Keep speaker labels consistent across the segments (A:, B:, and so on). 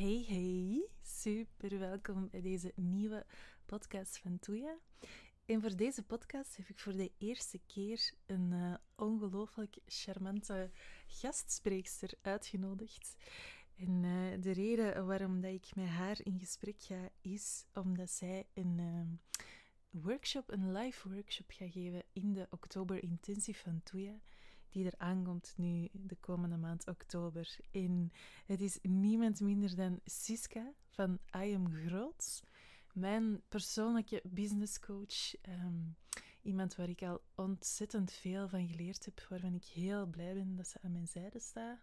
A: Hey, hey. Super welkom bij deze nieuwe podcast van Toeja. En voor deze podcast heb ik voor de eerste keer een uh, ongelooflijk charmante gastspreekster uitgenodigd. En uh, de reden waarom dat ik met haar in gesprek ga, is omdat zij een uh, workshop, een live workshop gaat geven in de oktober intensive van Toeja die er aankomt nu de komende maand oktober. En het is niemand minder dan Siska van I Am Groots, mijn persoonlijke business coach. Ehm, iemand waar ik al ontzettend veel van geleerd heb, waarvan ik heel blij ben dat ze aan mijn zijde staat.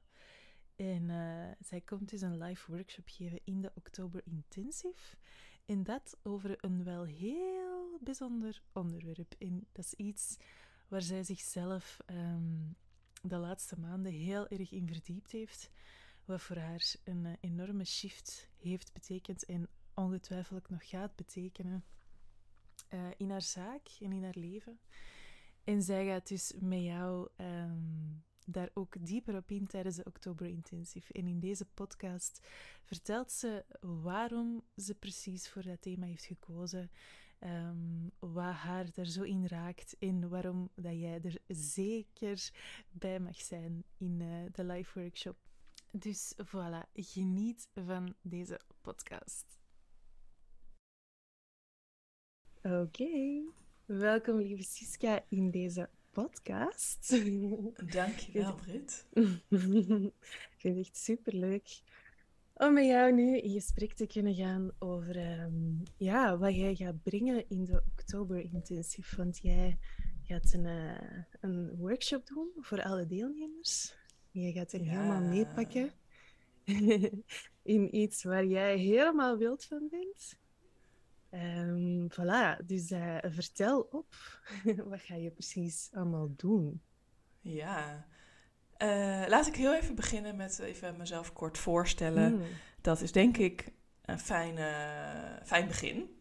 A: En uh, zij komt dus een live workshop geven in de Oktober Intensive. En dat over een wel heel bijzonder onderwerp. En dat is iets waar zij zichzelf um, de laatste maanden heel erg in verdiept heeft. Wat voor haar een uh, enorme shift heeft betekend en ongetwijfeld nog gaat betekenen uh, in haar zaak en in haar leven. En zij gaat dus met jou um, daar ook dieper op in tijdens de Oktober Intensive. En in deze podcast vertelt ze waarom ze precies voor dat thema heeft gekozen. Um, wat haar er zo in raakt en waarom dat jij er zeker bij mag zijn in uh, de live workshop. Dus voilà, geniet van deze podcast. Oké, okay. welkom lieve Siska in deze podcast.
B: Dankjewel, Brit.
A: Ik vind het echt superleuk om met jou nu in gesprek te kunnen gaan over um, ja, wat jij gaat brengen in de Oktober Intensive. Want jij gaat een, uh, een workshop doen voor alle deelnemers. Jij gaat er ja. helemaal meepakken in iets waar jij helemaal wild van bent. Um, voilà, dus uh, vertel op, wat ga je precies allemaal doen?
B: Ja, uh, laat ik heel even beginnen met even mezelf kort voorstellen. Mm. Dat is denk ik een fijne, fijn begin.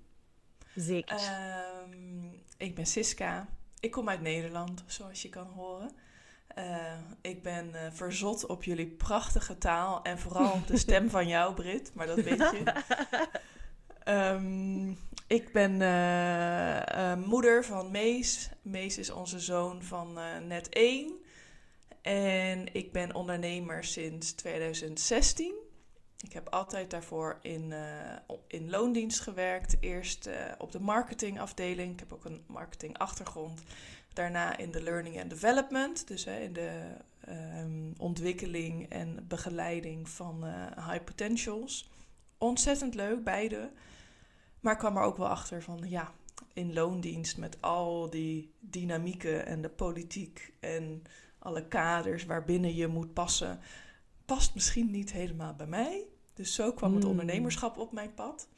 A: Zeker.
B: Uh, ik ben Siska. Ik kom uit Nederland, zoals je kan horen. Uh, ik ben uh, verzot op jullie prachtige taal en vooral op de stem van jou, Brit, maar dat weet je. um, ik ben moeder van Mees. Mees is onze zoon van net één. En ik ben ondernemer sinds 2016. Ik heb altijd daarvoor in, uh, in loondienst gewerkt. Eerst uh, op de marketingafdeling. Ik heb ook een marketingachtergrond. Daarna in de learning and development. Dus in de um, ontwikkeling en begeleiding van high potentials. Ontzettend leuk, beide. Maar ik kwam er ook wel achter van ja, in loondienst met al die dynamieken en de politiek en alle kaders waarbinnen je moet passen, past misschien niet helemaal bij mij. Dus zo kwam het hmm. ondernemerschap op mijn pad.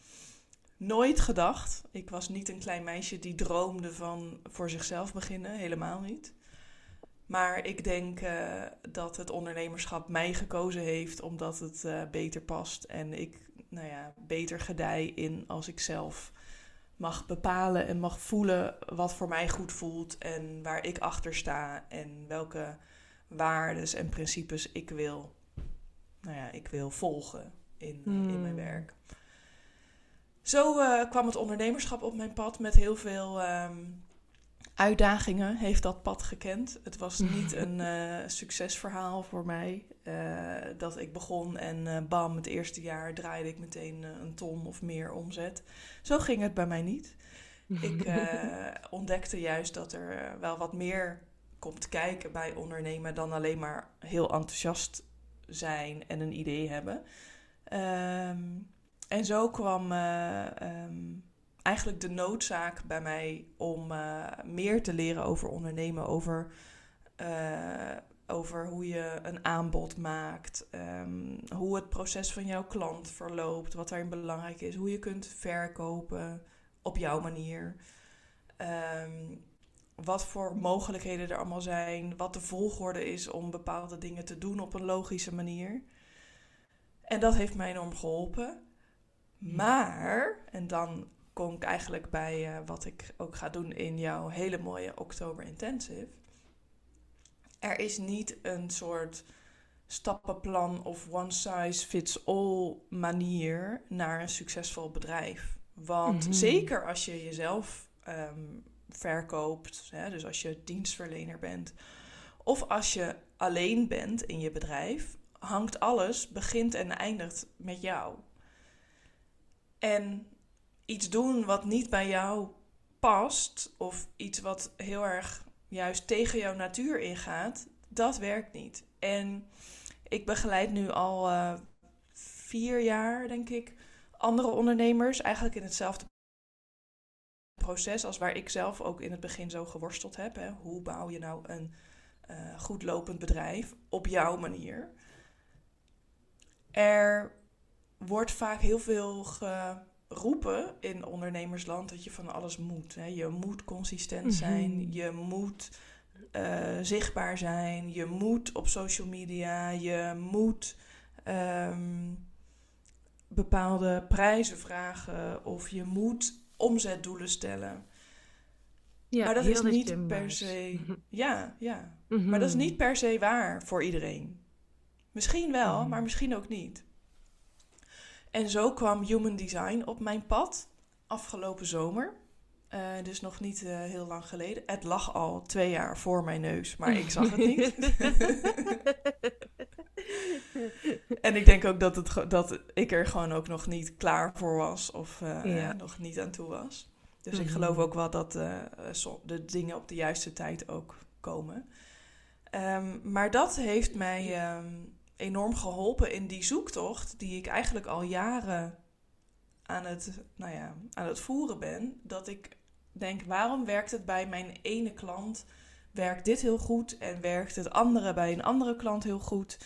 B: Nooit gedacht. Ik was niet een klein meisje die droomde van voor zichzelf beginnen, helemaal niet. Maar ik denk uh, dat het ondernemerschap mij gekozen heeft omdat het uh, beter past en ik nou ja, beter gedij in als ik zelf mag bepalen en mag voelen wat voor mij goed voelt en waar ik achter sta en welke waarden en principes ik wil, nou ja, ik wil volgen in, in mijn hmm. werk. Zo uh, kwam het ondernemerschap op mijn pad met heel veel um, uitdagingen. Heeft dat pad gekend. Het was niet een uh, succesverhaal voor mij. Uh, dat ik begon en bam, het eerste jaar draaide ik meteen een ton of meer omzet. Zo ging het bij mij niet. Ik ontdekte juist dat er wel wat meer komt kijken bij ondernemen dan alleen maar heel enthousiast zijn en een idee hebben. Um, en zo kwam uh, um, eigenlijk de noodzaak bij mij om uh, meer te leren over ondernemen, over, uh, over hoe je een aanbod maakt, um, hoe het proces van jouw klant verloopt, wat daarin belangrijk is, hoe je kunt verkopen op jouw manier. Um, wat voor mogelijkheden er allemaal zijn, wat de volgorde is om bepaalde dingen te doen op een logische manier. En dat heeft mij enorm geholpen. Maar, en dan kom ik eigenlijk bij uh, wat ik ook ga doen in jouw hele mooie Oktober Intensive. Er is niet een soort stappenplan of one size fits all manier naar een succesvol bedrijf. Want
A: Mhm.
B: zeker als je jezelf ehm, verkoopt, hè, dus als je dienstverlener bent, of als je alleen bent in je bedrijf, hangt alles, begint en eindigt met jou. En iets doen wat niet bij jou past, of iets wat heel erg juist tegen jouw natuur ingaat, dat werkt niet. En ik begeleid nu al eh, vier jaar, denk ik, andere ondernemers, eigenlijk in hetzelfde proces als waar ik zelf ook in het begin zo geworsteld heb. Hè. Hoe bouw je nou een eh, goed lopend bedrijf op jouw manier? Er wordt vaak heel veel geroepen in ondernemersland dat je van alles moet. Hè. Je moet consistent zijn,
A: Mhm.
B: je moet eh, zichtbaar zijn, je moet op social media, je moet ehm, bepaalde prijzen vragen of je moet omzetdoelen stellen.
A: Ja,
B: maar dat is niet per se. Ja, ja.
A: Mhm.
B: Maar dat is niet per se waar voor iedereen. Misschien wel,
A: Mhm.
B: maar misschien ook niet. En zo kwam Human Design op mijn pad afgelopen zomer. Eh, dus nog niet eh, heel lang geleden. Het lag al twee jaar voor mijn neus, maar ik zag het niet. en ik denk ook dat, het, dat ik er gewoon ook nog niet klaar voor was of eh,
A: Ja.
B: nog niet aan toe was. Dus ik
A: Mhm.
B: geloof ook wel dat de dingen op de juiste tijd ook komen. Ehm, maar dat heeft mij ehm, enorm geholpen in die zoektocht, die ik eigenlijk al jaren aan het, nou ja, aan het voeren ben. Dat ik denk, waarom werkt het bij mijn ene klant, werkt dit heel goed en werkt het andere bij een andere klant heel goed?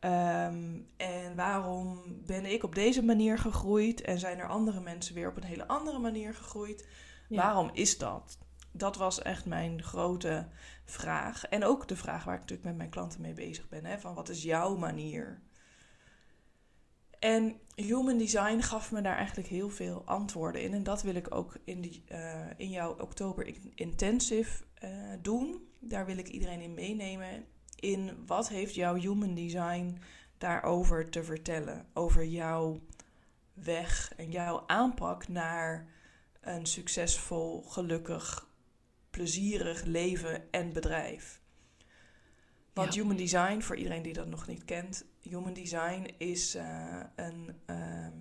B: Ehm, en waarom ben ik op deze manier gegroeid en zijn er andere mensen weer op een hele andere manier gegroeid?
A: Ja.
B: Waarom is dat? Dat was echt mijn grote vraag. En ook de vraag waar ik natuurlijk met mijn klanten mee bezig ben. Hè? Van wat is jouw manier? En Human Design gaf me daar eigenlijk heel veel antwoorden in. En dat wil ik ook in, die, eh, in jouw oktober in- intensive eh, doen. Daar wil ik iedereen in meenemen. In wat heeft jouw Human Design daarover te vertellen? Over jouw weg en jouw aanpak naar een succesvol, gelukkig, plezierig leven en bedrijf. Want
A: Ja.
B: Human Design, voor iedereen die dat nog niet kent, Human Design is eh, een, ehm,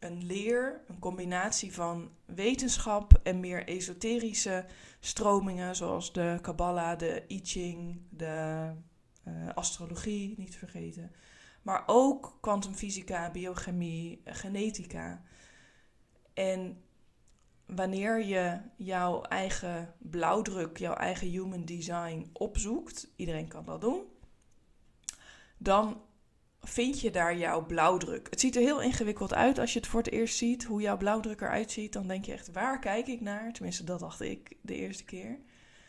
B: een leer, een combinatie van wetenschap en meer esoterische stromingen, zoals de Kabbalah, de I Ching, de eh, astrologie, niet te vergeten. Maar ook kwantumfysica, biochemie, genetica. En wanneer je jouw eigen blauwdruk, jouw eigen human design opzoekt, iedereen kan dat doen, dan vind je daar jouw blauwdruk. Het ziet er heel ingewikkeld uit als je het voor het eerst ziet, hoe jouw blauwdruk eruit ziet. Dan denk je echt, waar kijk ik naar? Tenminste, dat dacht ik de eerste keer.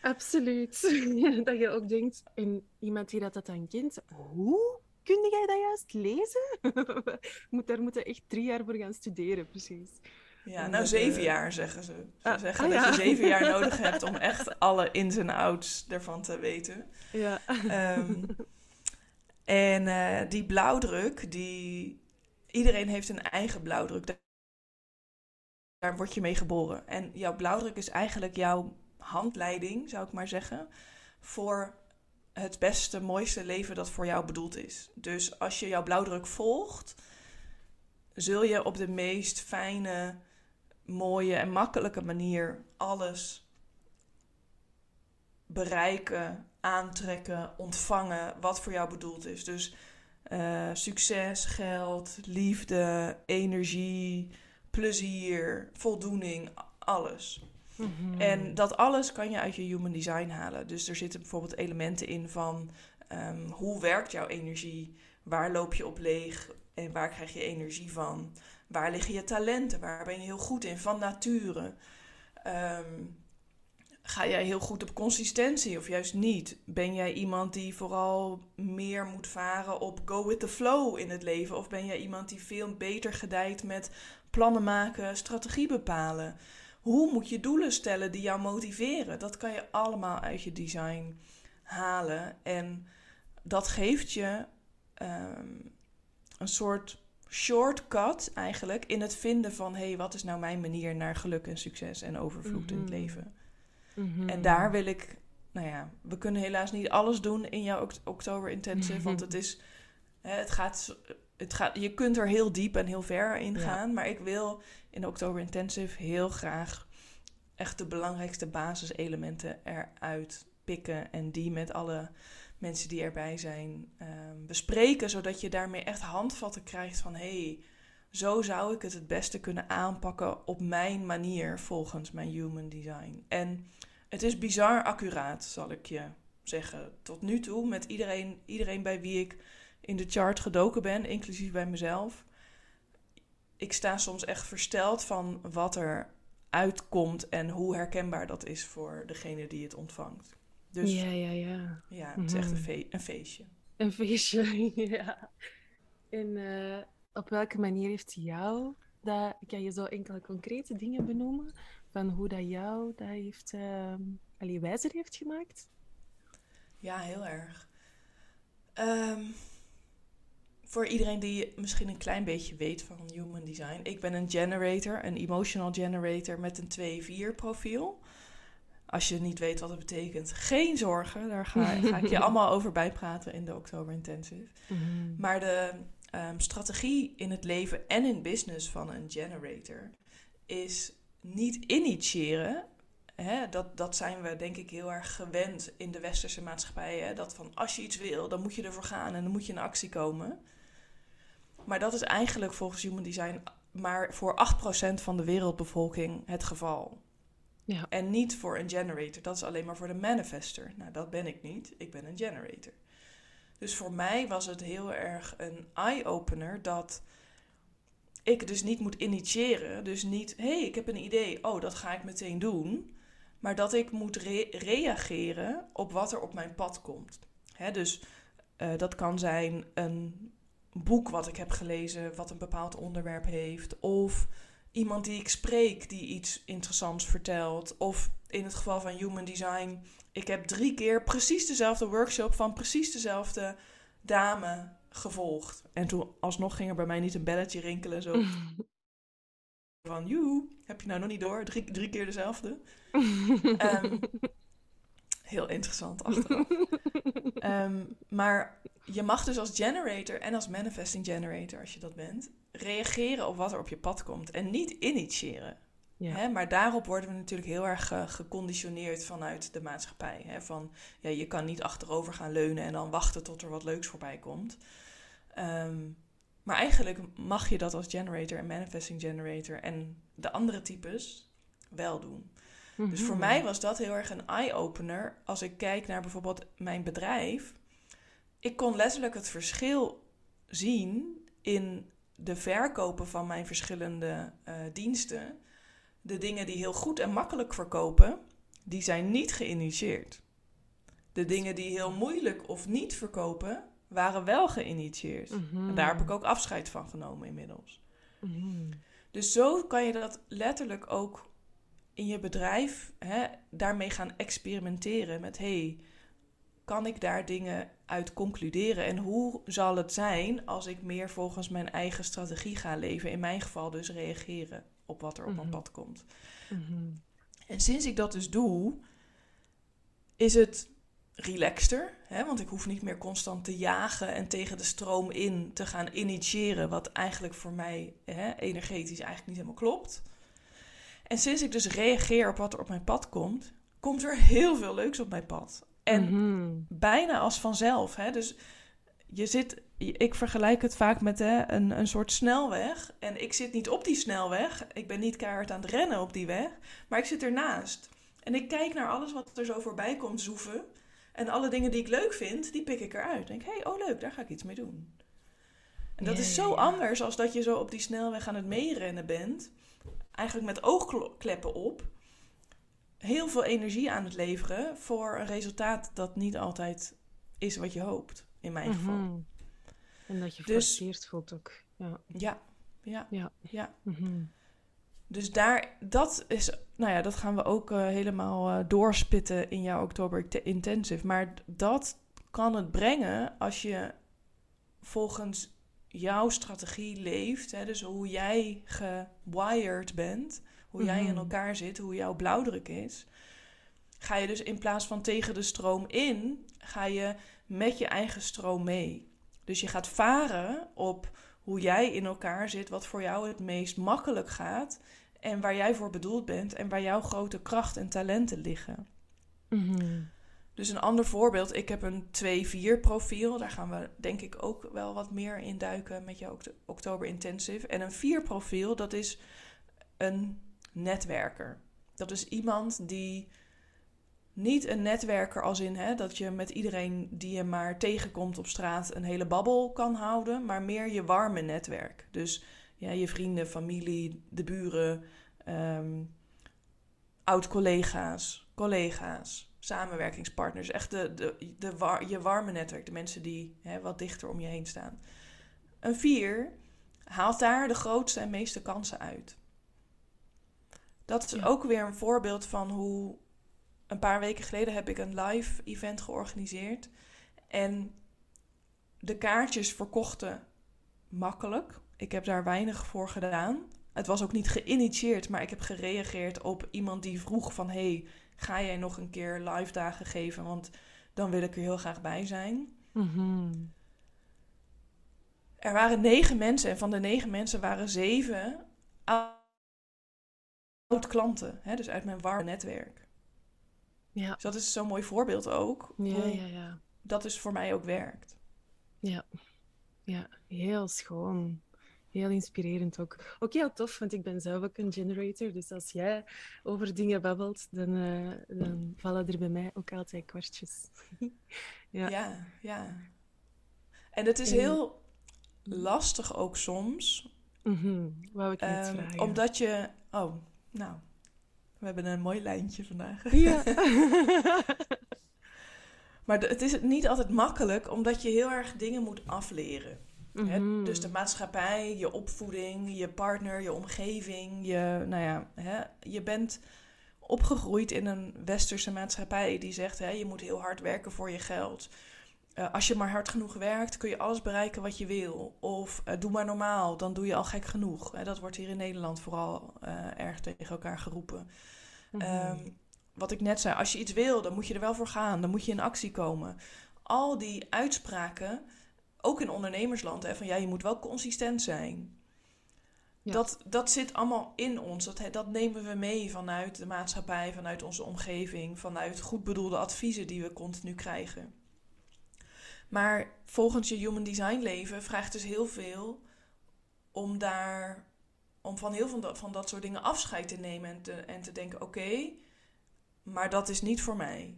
A: Absoluut. Dat je ook denkt, en iemand die dat, dat dan kent, hoe kun jij dat juist lezen? Moet, daar moeten echt drie jaar voor gaan studeren, precies.
B: Ja, nou zeven
A: eh,
B: jaar zeggen ze. Ze
A: ah,
B: zeggen
A: ah,
B: dat
A: ja.
B: je zeven jaar nodig hebt om echt alle ins en outs ervan te weten.
A: Ja.
B: Ehm, en eh, die blauwdruk, die... iedereen heeft een eigen blauwdruk. Daar word je mee geboren. En jouw blauwdruk is eigenlijk jouw handleiding, zou ik maar zeggen, voor het beste, mooiste leven dat voor jou bedoeld is. Dus als je jouw blauwdruk volgt, zul je op de meest fijne, mooie en makkelijke manier alles bereiken, aantrekken, ontvangen wat voor jou bedoeld is. Dus eh, succes, geld, liefde, energie, plezier, voldoening, alles.
A: Mhm.
B: En dat alles kan je uit je human design halen. Dus er zitten bijvoorbeeld elementen in van ehm, hoe werkt jouw energie? Waar loop je op leeg en waar krijg je energie van? Waar liggen je talenten? Waar ben je heel goed in van nature? Ehm, ga jij heel goed op consistentie of juist niet? Ben jij iemand die vooral meer moet varen op go with the flow in het leven? Of ben jij iemand die veel beter gedijt met plannen maken, strategie bepalen? Hoe moet je doelen stellen die jou motiveren? Dat kan je allemaal uit je design halen. En dat geeft je ehm, een soort shortcut eigenlijk in het vinden van hé, hey, wat is nou mijn manier naar geluk en succes en overvloed in het
A: Mhm.
B: leven.
A: Mhm.
B: En daar wil ik, nou ja, we kunnen helaas niet alles doen in jouw oktober intensive, want het is, hè, het gaat, het gaat, je kunt er heel diep en heel ver in
A: Ja.
B: gaan, maar ik wil in de oktober intensive heel graag echt de belangrijkste basiselementen eruit pikken en die met alle mensen die erbij zijn ehm, bespreken, zodat je daarmee echt handvatten krijgt van hé, hey, zo zou ik het het beste kunnen aanpakken op mijn manier volgens mijn human design. En het is bizar accuraat, zal ik je zeggen. Tot nu toe, met iedereen, iedereen bij wie ik in de chart gedoken ben, inclusief bij mezelf. Ik sta soms echt versteld van wat er uitkomt en hoe herkenbaar dat is voor degene die het ontvangt. Dus ja,
A: Ja, ja, ja.
B: het is echt een,
A: Mhm.
B: fe- een feestje.
A: Een feestje, ja. En eh, op welke manier heeft jou dat... Kan je zo enkele concrete dingen benoemen van hoe dat jou dat heeft... ehm allee, wijzer heeft gemaakt?
B: Ja, heel erg. Ehm, voor iedereen die misschien een klein beetje weet van human design. Ik ben een generator, een emotional generator met een 2-4 profiel. Als je niet weet wat het betekent, geen zorgen. Daar ga, ga ik je allemaal over bijpraten in de Oktober Intensive.
A: Mhm.
B: Maar de ehm, strategie in het leven en in business van een generator is niet initiëren. Hè, dat, dat zijn we denk ik heel erg gewend in de westerse maatschappij. Hè, dat van als je iets wil, dan moet je ervoor gaan en dan moet je in actie komen. Maar dat is eigenlijk volgens Human Design maar voor 8% van de wereldbevolking het geval.
A: Ja.
B: En niet voor een generator. Dat is alleen maar voor de manifester. Nou, dat ben ik niet. Ik ben een generator. Dus voor mij was het heel erg een eye-opener dat ik dus niet moet initiëren. Dus niet, hé, hey, ik heb een idee, oh, dat ga ik meteen doen. Maar dat ik moet re- reageren op wat er op mijn pad komt. Hè, dus eh, dat kan zijn een boek wat ik heb gelezen, wat een bepaald onderwerp heeft. Of iemand die ik spreek die iets interessants vertelt. Of in het geval van Human Design, ik heb drie keer precies dezelfde workshop van precies dezelfde dame gevolgd. En toen alsnog ging er bij mij niet een belletje rinkelen. Zo van, joe, heb je nou nog niet door? Drie, drie keer dezelfde. Ehm, heel interessant achteraf. Ehm, maar je mag dus als generator en als manifesting generator, als je dat bent, reageren op wat er op je pad komt en niet initiëren.
A: Ja.
B: Hè? Maar daarop worden we natuurlijk heel erg eh, geconditioneerd vanuit de maatschappij. Hè? Van ja, je kan niet achterover gaan leunen en dan wachten tot er wat leuks voorbij komt. Ehm, maar eigenlijk mag je dat als generator en manifesting generator en de andere types wel doen. Dus voor
A: Mhm.
B: mij was dat heel erg een eye-opener als ik kijk naar bijvoorbeeld mijn bedrijf. Ik kon letterlijk het verschil zien in de verkopen van mijn verschillende eh, diensten. De dingen die heel goed en makkelijk verkopen, die zijn niet geïnitieerd. De dingen die heel moeilijk of niet verkopen, waren wel geïnitieerd.
A: Mhm.
B: En daar heb ik ook afscheid van genomen inmiddels.
A: Mhm.
B: Dus zo kan je dat letterlijk ook in je bedrijf hè, daarmee gaan experimenteren met hey, kan ik daar dingen uit concluderen en hoe zal het zijn als ik meer volgens mijn eigen strategie ga leven? In mijn geval dus reageren op wat er op mijn
A: Mhm.
B: pad komt.
A: Mhm.
B: En sinds ik dat dus doe, is het relaxter. Hè? Want ik hoef niet meer constant te jagen en tegen de stroom in te gaan initiëren. Wat eigenlijk voor mij hè, energetisch eigenlijk niet helemaal klopt. En sinds ik dus reageer op wat er op mijn pad komt, komt er heel veel leuks op mijn pad. En
A: Mhm.
B: bijna als vanzelf. Hè? Dus je zit, ik vergelijk het vaak met hè, een, een soort snelweg. En ik zit niet op die snelweg. Ik ben niet keihard aan het rennen op die weg. Maar ik zit ernaast. En ik kijk naar alles wat er zo voorbij komt zoeven. En alle dingen die ik leuk vind, die pik ik eruit. Denk, hé, hey, oh leuk, daar ga ik iets mee doen. En dat is zo anders als dat je zo op die snelweg aan het meerennen bent. Eigenlijk met oogkleppen op. Heel veel energie aan het leveren voor een resultaat dat niet altijd is wat je hoopt. In mijn geval.
A: Mhm. En dat je
B: Dus-
A: geforceerd voelt ook. Ja.
B: Ja, ja,
A: Ja.
B: ja.
A: Mhm.
B: Dus daar, dat is, nou ja, dat gaan we ook eh, helemaal eh, doorspitten in jouw Oktober Te- Intensive. Maar dat kan het brengen als je volgens jouw strategie leeft, hè, dus hoe jij gewired bent, hoe jij in
A: Mhm.
B: elkaar zit, hoe jouw blauwdruk is, ga je dus in plaats van tegen de stroom in, ga je met je eigen stroom mee. Dus je gaat varen op hoe jij in elkaar zit, wat voor jou het meest makkelijk gaat en waar jij voor bedoeld bent en waar jouw grote kracht en talenten liggen.
A: Mhm.
B: Dus een ander voorbeeld, ik heb een 2-4 profiel. Daar gaan we denk ik ook wel wat meer in duiken met jouw Oktober Intensive. En een 4 profiel, dat is een netwerker. Dat is iemand die niet een netwerker als in hè, dat je met iedereen die je maar tegenkomt op straat een hele babbel kan houden, maar meer je warme netwerk. Dus ja, je vrienden, familie, de buren, ehm, oud-collega's, collega's, samenwerkingspartners. Echt de, de, de war- je warme netwerk, de mensen die hè, wat dichter om je heen staan. Een vier haalt daar de grootste en meeste kansen uit. Dat is
A: Ja.
B: ook weer een voorbeeld van hoe... Een paar weken geleden heb ik een live event georganiseerd. En de kaartjes verkochten makkelijk. Ik heb daar weinig voor gedaan. Het was ook niet geïnitieerd, maar ik heb gereageerd op iemand die vroeg van... hey, ga jij nog een keer live dagen geven? Want dan wil ik er heel graag bij zijn.
A: Mhm.
B: Er waren negen mensen en van de negen mensen waren zeven oud-klanten. Hè, dus uit mijn warme netwerk.
A: Ja.
B: Dus dat is zo'n mooi voorbeeld ook.
A: Ja,
B: hoe
A: ja, ja.
B: dat dus voor mij ook werkt.
A: Ja, ja, heel schoon. Heel inspirerend ook. Ook heel tof, want ik ben zelf ook een generator. Dus als jij over dingen babbelt, dan, eh, dan vallen er bij mij ook altijd kwartjes. Ja.
B: Ja, ja. En het is
A: En-
B: heel lastig ook soms.
A: Mhm, Wou ik net
B: ehm,
A: vragen.
B: omdat je... Oh, nou. We hebben een mooi lijntje vandaag.
A: Ja.
B: Maar het is niet altijd makkelijk, omdat je heel erg dingen moet afleren. Hè?
A: Mhm.
B: Dus de maatschappij, je opvoeding, je partner, je omgeving. Je, nou ja, hè? je bent opgegroeid in een westerse maatschappij die zegt: hè, je moet heel hard werken voor je geld. Eh, als je maar hard genoeg werkt, kun je alles bereiken wat je wil. Of eh, doe maar normaal, dan doe je al gek genoeg. Hè, dat wordt hier in Nederland vooral eh, erg tegen elkaar geroepen.
A: Mhm.
B: Ehm, wat ik net zei, als je iets wil, dan moet je er wel voor gaan. Dan moet je in actie komen. Al die uitspraken, ook in ondernemersland, hè, van ja, je moet wel consistent zijn.
A: Ja.
B: Dat, dat zit allemaal in ons. Dat, dat nemen we mee vanuit de maatschappij, vanuit onze omgeving, vanuit goed bedoelde adviezen die we continu krijgen. Maar volgens je human design leven vraagt dus heel veel om daar om van heel veel van dat, van dat soort dingen afscheid te nemen en te, en te denken: oké, maar dat is niet voor mij.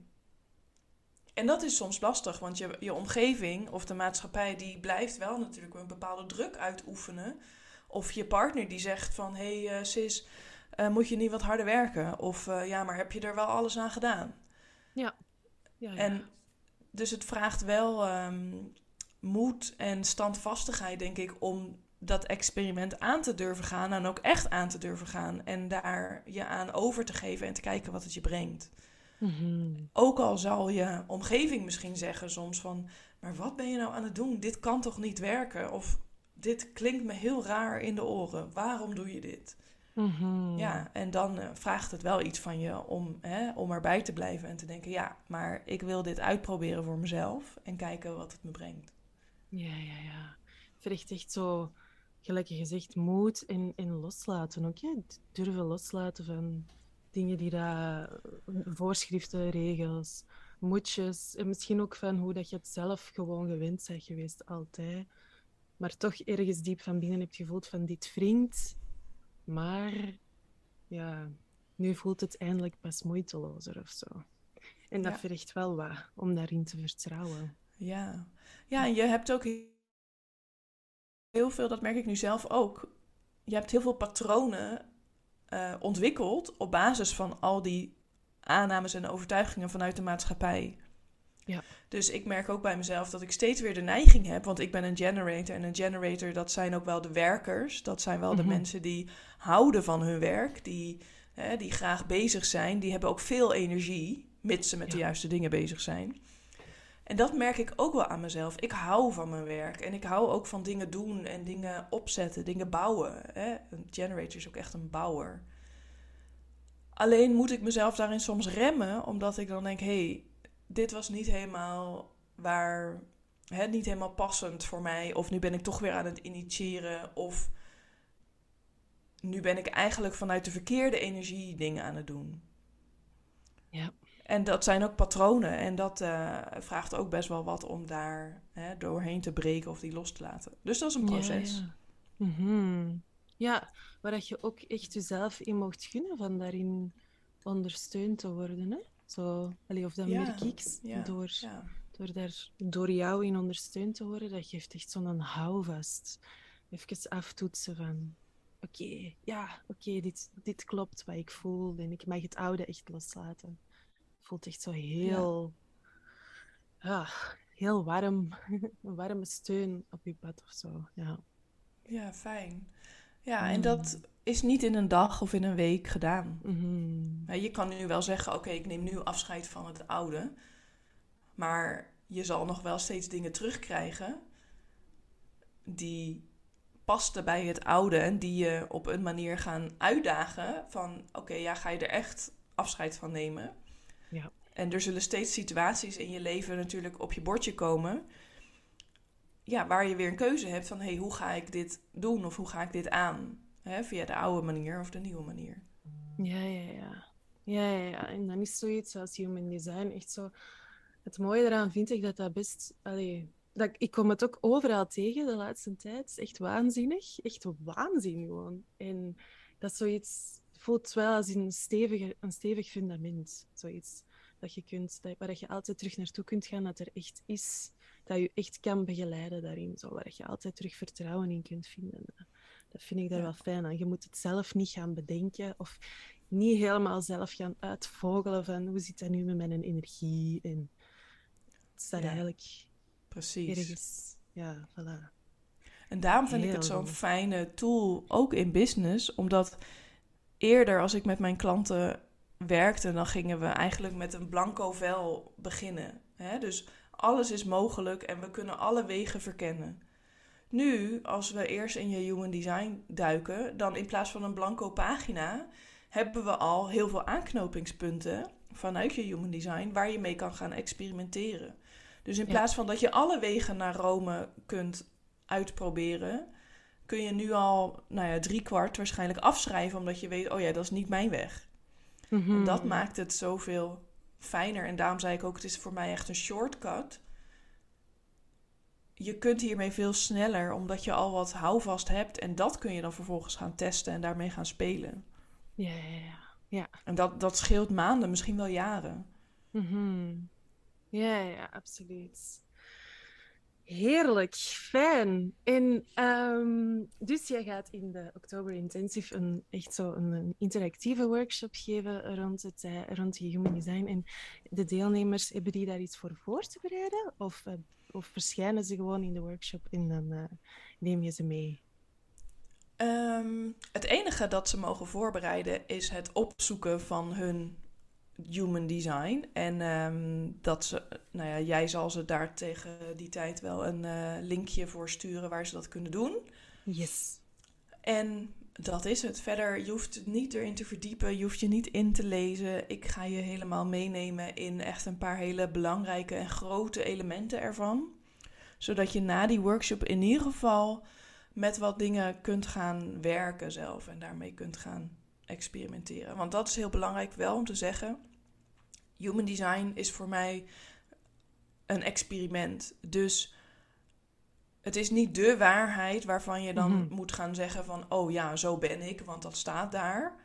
B: En dat is soms lastig, want je, je omgeving of de maatschappij die blijft wel natuurlijk een bepaalde druk uitoefenen. Of je partner die zegt van, hé hey, eh, sis, eh, moet je niet wat harder werken? Of eh, ja, maar heb je er wel alles aan gedaan?
A: ja, ja.
B: En dus het vraagt wel ehm, moed en standvastigheid, denk ik, om dat experiment aan te durven gaan en ook echt aan te durven gaan. En daar je aan over te geven en te kijken wat het je brengt.
A: Mhm.
B: Ook al zal je omgeving misschien zeggen soms van, maar wat ben je nou aan het doen? Dit kan toch niet werken? Of dit klinkt me heel raar in de oren. Waarom doe je dit?
A: Mhm.
B: Ja, en dan eh, vraagt het wel iets van je om, hè, om erbij te blijven en te denken, ja, maar ik wil dit uitproberen voor mezelf en kijken wat het me brengt.
A: Ja, ja, ja. Vergt echt zo, gelijk gezegd, moed en, en loslaten ook. Het Durven loslaten van dingen die daar, voorschriften, regels, moedjes. En misschien ook van hoe dat je het zelf gewoon gewend bent geweest, altijd. Maar toch ergens diep van binnen hebt gevoeld van dit wringt. Maar ja, nu voelt het eindelijk pas moeitelozer of zo. En dat
B: Ja.
A: vergt wel wat om daarin te vertrouwen.
B: Ja. ja, en je hebt ook heel veel, dat merk ik nu zelf ook. Je hebt heel veel patronen eh, ontwikkeld op basis van al die aannames en overtuigingen vanuit de maatschappij.
A: Ja.
B: Dus ik merk ook bij mezelf dat ik steeds weer de neiging heb, want ik ben een generator en een generator dat zijn ook wel de werkers, dat zijn wel de
A: Mhm.
B: mensen die houden van hun werk, die, hè, die graag bezig zijn, die hebben ook veel energie, mits ze met de juiste dingen bezig zijn. En dat merk ik ook wel aan mezelf. Ik hou van mijn werk en ik hou ook van dingen doen en dingen opzetten, dingen bouwen. Hè? Een generator is ook echt een bouwer. Alleen moet ik mezelf daarin soms remmen, omdat ik dan denk: hé, hey, dit was niet helemaal waar, hè, niet helemaal passend voor mij. Of nu ben ik toch weer aan het initiëren. Of nu ben ik eigenlijk vanuit de verkeerde energie dingen aan het doen.
A: Ja.
B: En dat zijn ook patronen. En dat uh, vraagt ook best wel wat om daar hè, doorheen te breken of die los te laten. Dus dat is een proces.
A: Ja, ja. Mm ja waar dat je ook echt jezelf in mocht gunnen van daarin ondersteund te worden. Hè? Zo, allee, of dat ja. merk ik. Door, door, daar, door jou in ondersteund te worden, dat geeft echt zo'n houvast. Even aftoetsen van oké, ja, oké, dit, dit klopt wat ik voel en ik mag het oude echt loslaten. Voelt echt zo heel, ja. Heel warm, een warme steun op je pad of zo. Ja,
B: ja fijn. Ja, en dat mm. is niet in een dag of in een week gedaan.
A: Mm-hmm.
B: Je kan nu wel zeggen, oké, ik neem nu afscheid van het oude. Maar je zal nog wel steeds dingen terugkrijgen die pasten bij het oude en die je op een manier gaan uitdagen van oké, ja, ga je er echt afscheid van nemen.
A: Ja.
B: En er zullen steeds situaties in je leven natuurlijk op je bordje komen. Ja, waar je weer een keuze hebt van hey, hoe ga ik dit doen of hoe ga ik dit aan? Hè, via de oude manier of de nieuwe manier.
A: Ja, ja, ja. Ja, ja, ja. En dan is zoiets als human design echt zo. Het mooie eraan vind ik dat dat best. Allee, dat, ik kom het ook overal tegen de laatste tijd. Het is echt waanzinnig. Echt waanzin gewoon. En dat is zoiets, voelt wel als een, stevige, een stevig fundament. Zoiets dat je kunt, dat, waar je altijd terug naartoe kunt gaan, dat er echt is, dat je echt kan begeleiden daarin. Zo, waar je altijd terug vertrouwen in kunt vinden. Dat vind ik daar wel fijn aan. Je moet het zelf niet gaan bedenken of niet helemaal zelf gaan uitvogelen van hoe zit dat nu met mijn energie. En het staat ja. eigenlijk
B: Precies.
A: Ja, voilà.
B: En daarom vind ik het zo'n fijne tool, ook in business, omdat eerder als ik met mijn klanten werkte, dan gingen we eigenlijk met een blanco vel beginnen. Hè? Dus alles is mogelijk en we kunnen alle wegen verkennen. Nu, als we eerst in je human design duiken, dan in plaats van een blanco pagina, hebben we al heel veel aanknopingspunten vanuit je human design waar je mee kan gaan experimenteren. Dus in plaats van dat je alle wegen naar Rome kunt uitproberen, kun je nu al, nou ja, drie kwart waarschijnlijk afschrijven, omdat je weet, oh ja, dat is niet mijn weg.
A: Mhm.
B: En dat maakt het zoveel fijner. En daarom zei ik ook, het is voor mij echt een shortcut. Je kunt hiermee veel sneller, omdat je al wat houvast hebt. En dat kun je dan vervolgens gaan testen en daarmee gaan spelen.
A: Ja, ja, ja. ja.
B: En dat, dat scheelt maanden, misschien wel jaren.
A: Mm ja, ja, absoluut. Heerlijk, fijn. En um, dus jij gaat in de Oktober Intensive een, echt zo een, interactieve workshop geven rond, het, uh, rond human design. En de deelnemers, hebben die daar iets voor voor te bereiden? Of, uh, of verschijnen ze gewoon in de workshop en dan uh, neem je ze mee?
B: Um, het enige dat ze mogen voorbereiden is het opzoeken van hun human design. En um, dat ze, nou ja, jij zal ze daar tegen die tijd wel een uh, linkje voor sturen waar ze dat kunnen doen.
A: Yes.
B: En dat is het. Verder, je hoeft niet erin te verdiepen, je hoeft je niet in te lezen. Ik ga je helemaal meenemen in echt een paar hele belangrijke en grote elementen ervan. Zodat je na die workshop in ieder geval met wat dingen kunt gaan werken zelf en daarmee kunt gaan experimenteren. Want dat is heel belangrijk wel om te zeggen human design is voor mij een experiment. Dus het is niet de waarheid waarvan je dan mhm. moet gaan zeggen van, oh ja, zo ben ik, want dat staat daar.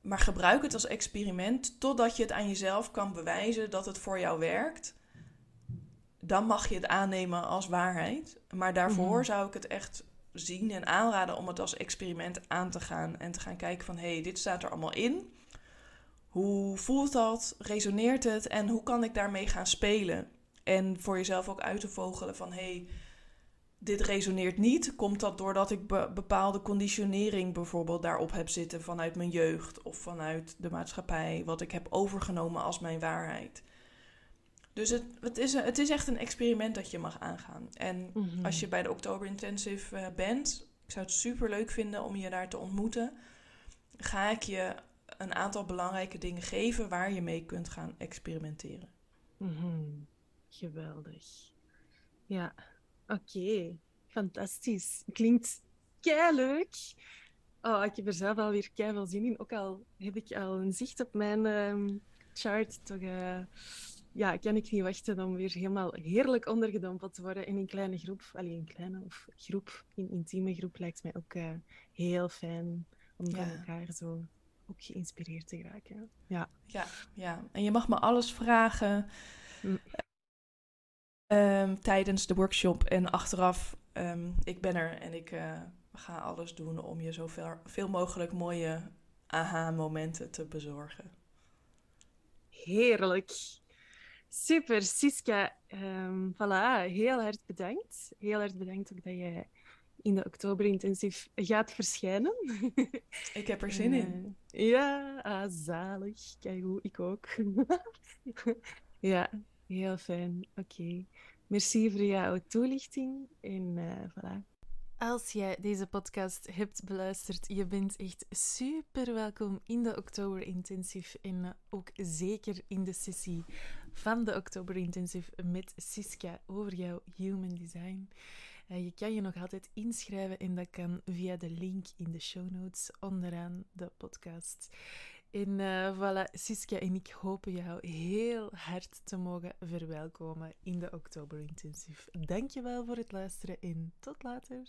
B: Maar gebruik het als experiment totdat je het aan jezelf kan bewijzen dat het voor jou werkt. Dan mag je het aannemen als waarheid. Maar daarvoor mhm. zou ik het echt zien en aanraden om het als experiment aan te gaan en te gaan kijken van hé, hey, dit staat er allemaal in. Hoe voelt dat? Resoneert het? En hoe kan ik daarmee gaan spelen? En voor jezelf ook uit te vogelen van hey, dit resoneert niet. Komt dat doordat ik bepaalde conditionering bijvoorbeeld daarop heb zitten vanuit mijn jeugd of vanuit de maatschappij, wat ik heb overgenomen als mijn waarheid? Dus het, het, is, het is echt een experiment dat je mag aangaan. En
A: Mhm.
B: als je bij de Oktober Intensive eh, bent, ik zou het super leuk vinden om je daar te ontmoeten. Ga ik je een aantal belangrijke dingen geven waar je mee kunt gaan experimenteren.
A: Mhm. Geweldig. Ja, oké. Fantastisch. Klinkt leuk. Oh, ik heb er zelf alweer veel zin in. Ook al heb ik al een zicht op mijn ehm, chart, toch eh, ja, kan ik niet wachten om weer helemaal heerlijk ondergedompeld te worden in een kleine groep. Alleen een kleine of groep, een intieme groep lijkt mij ook eh, heel fijn om
B: Ja.
A: elkaar zo ook geïnspireerd te raken. Ja.
B: Ja, ja. En je mag me alles vragen
A: Mm.
B: ehm, tijdens de workshop en achteraf. ehm, ik ben er en ik eh, ga alles doen om je zoveel veel mogelijk mooie aha-momenten te bezorgen.
A: Heerlijk. Super, Siska. Ehm voilà, heel hard bedankt. Heel hard bedankt ook dat je in de oktober intensief gaat verschijnen.
B: Ik heb er zin in.
A: Eh, ja, ah, zalig. Kijk hoe ik ook. ja, heel fijn. Oké. Merci voor jouw toelichting. En eh, voilà. Als jij deze podcast hebt beluisterd, je bent echt super welkom in de Oktober Intensive en eh, ook zeker in de sessie van de Oktober Intensive met Siska over jouw human design. Eh, je kan je nog altijd inschrijven en dat kan via de link in de show notes onderaan de podcast. En eh, voilà, Siska en ik hopen jou heel hard te mogen verwelkomen in de Oktober Intensive. Dankjewel voor het luisteren en tot later.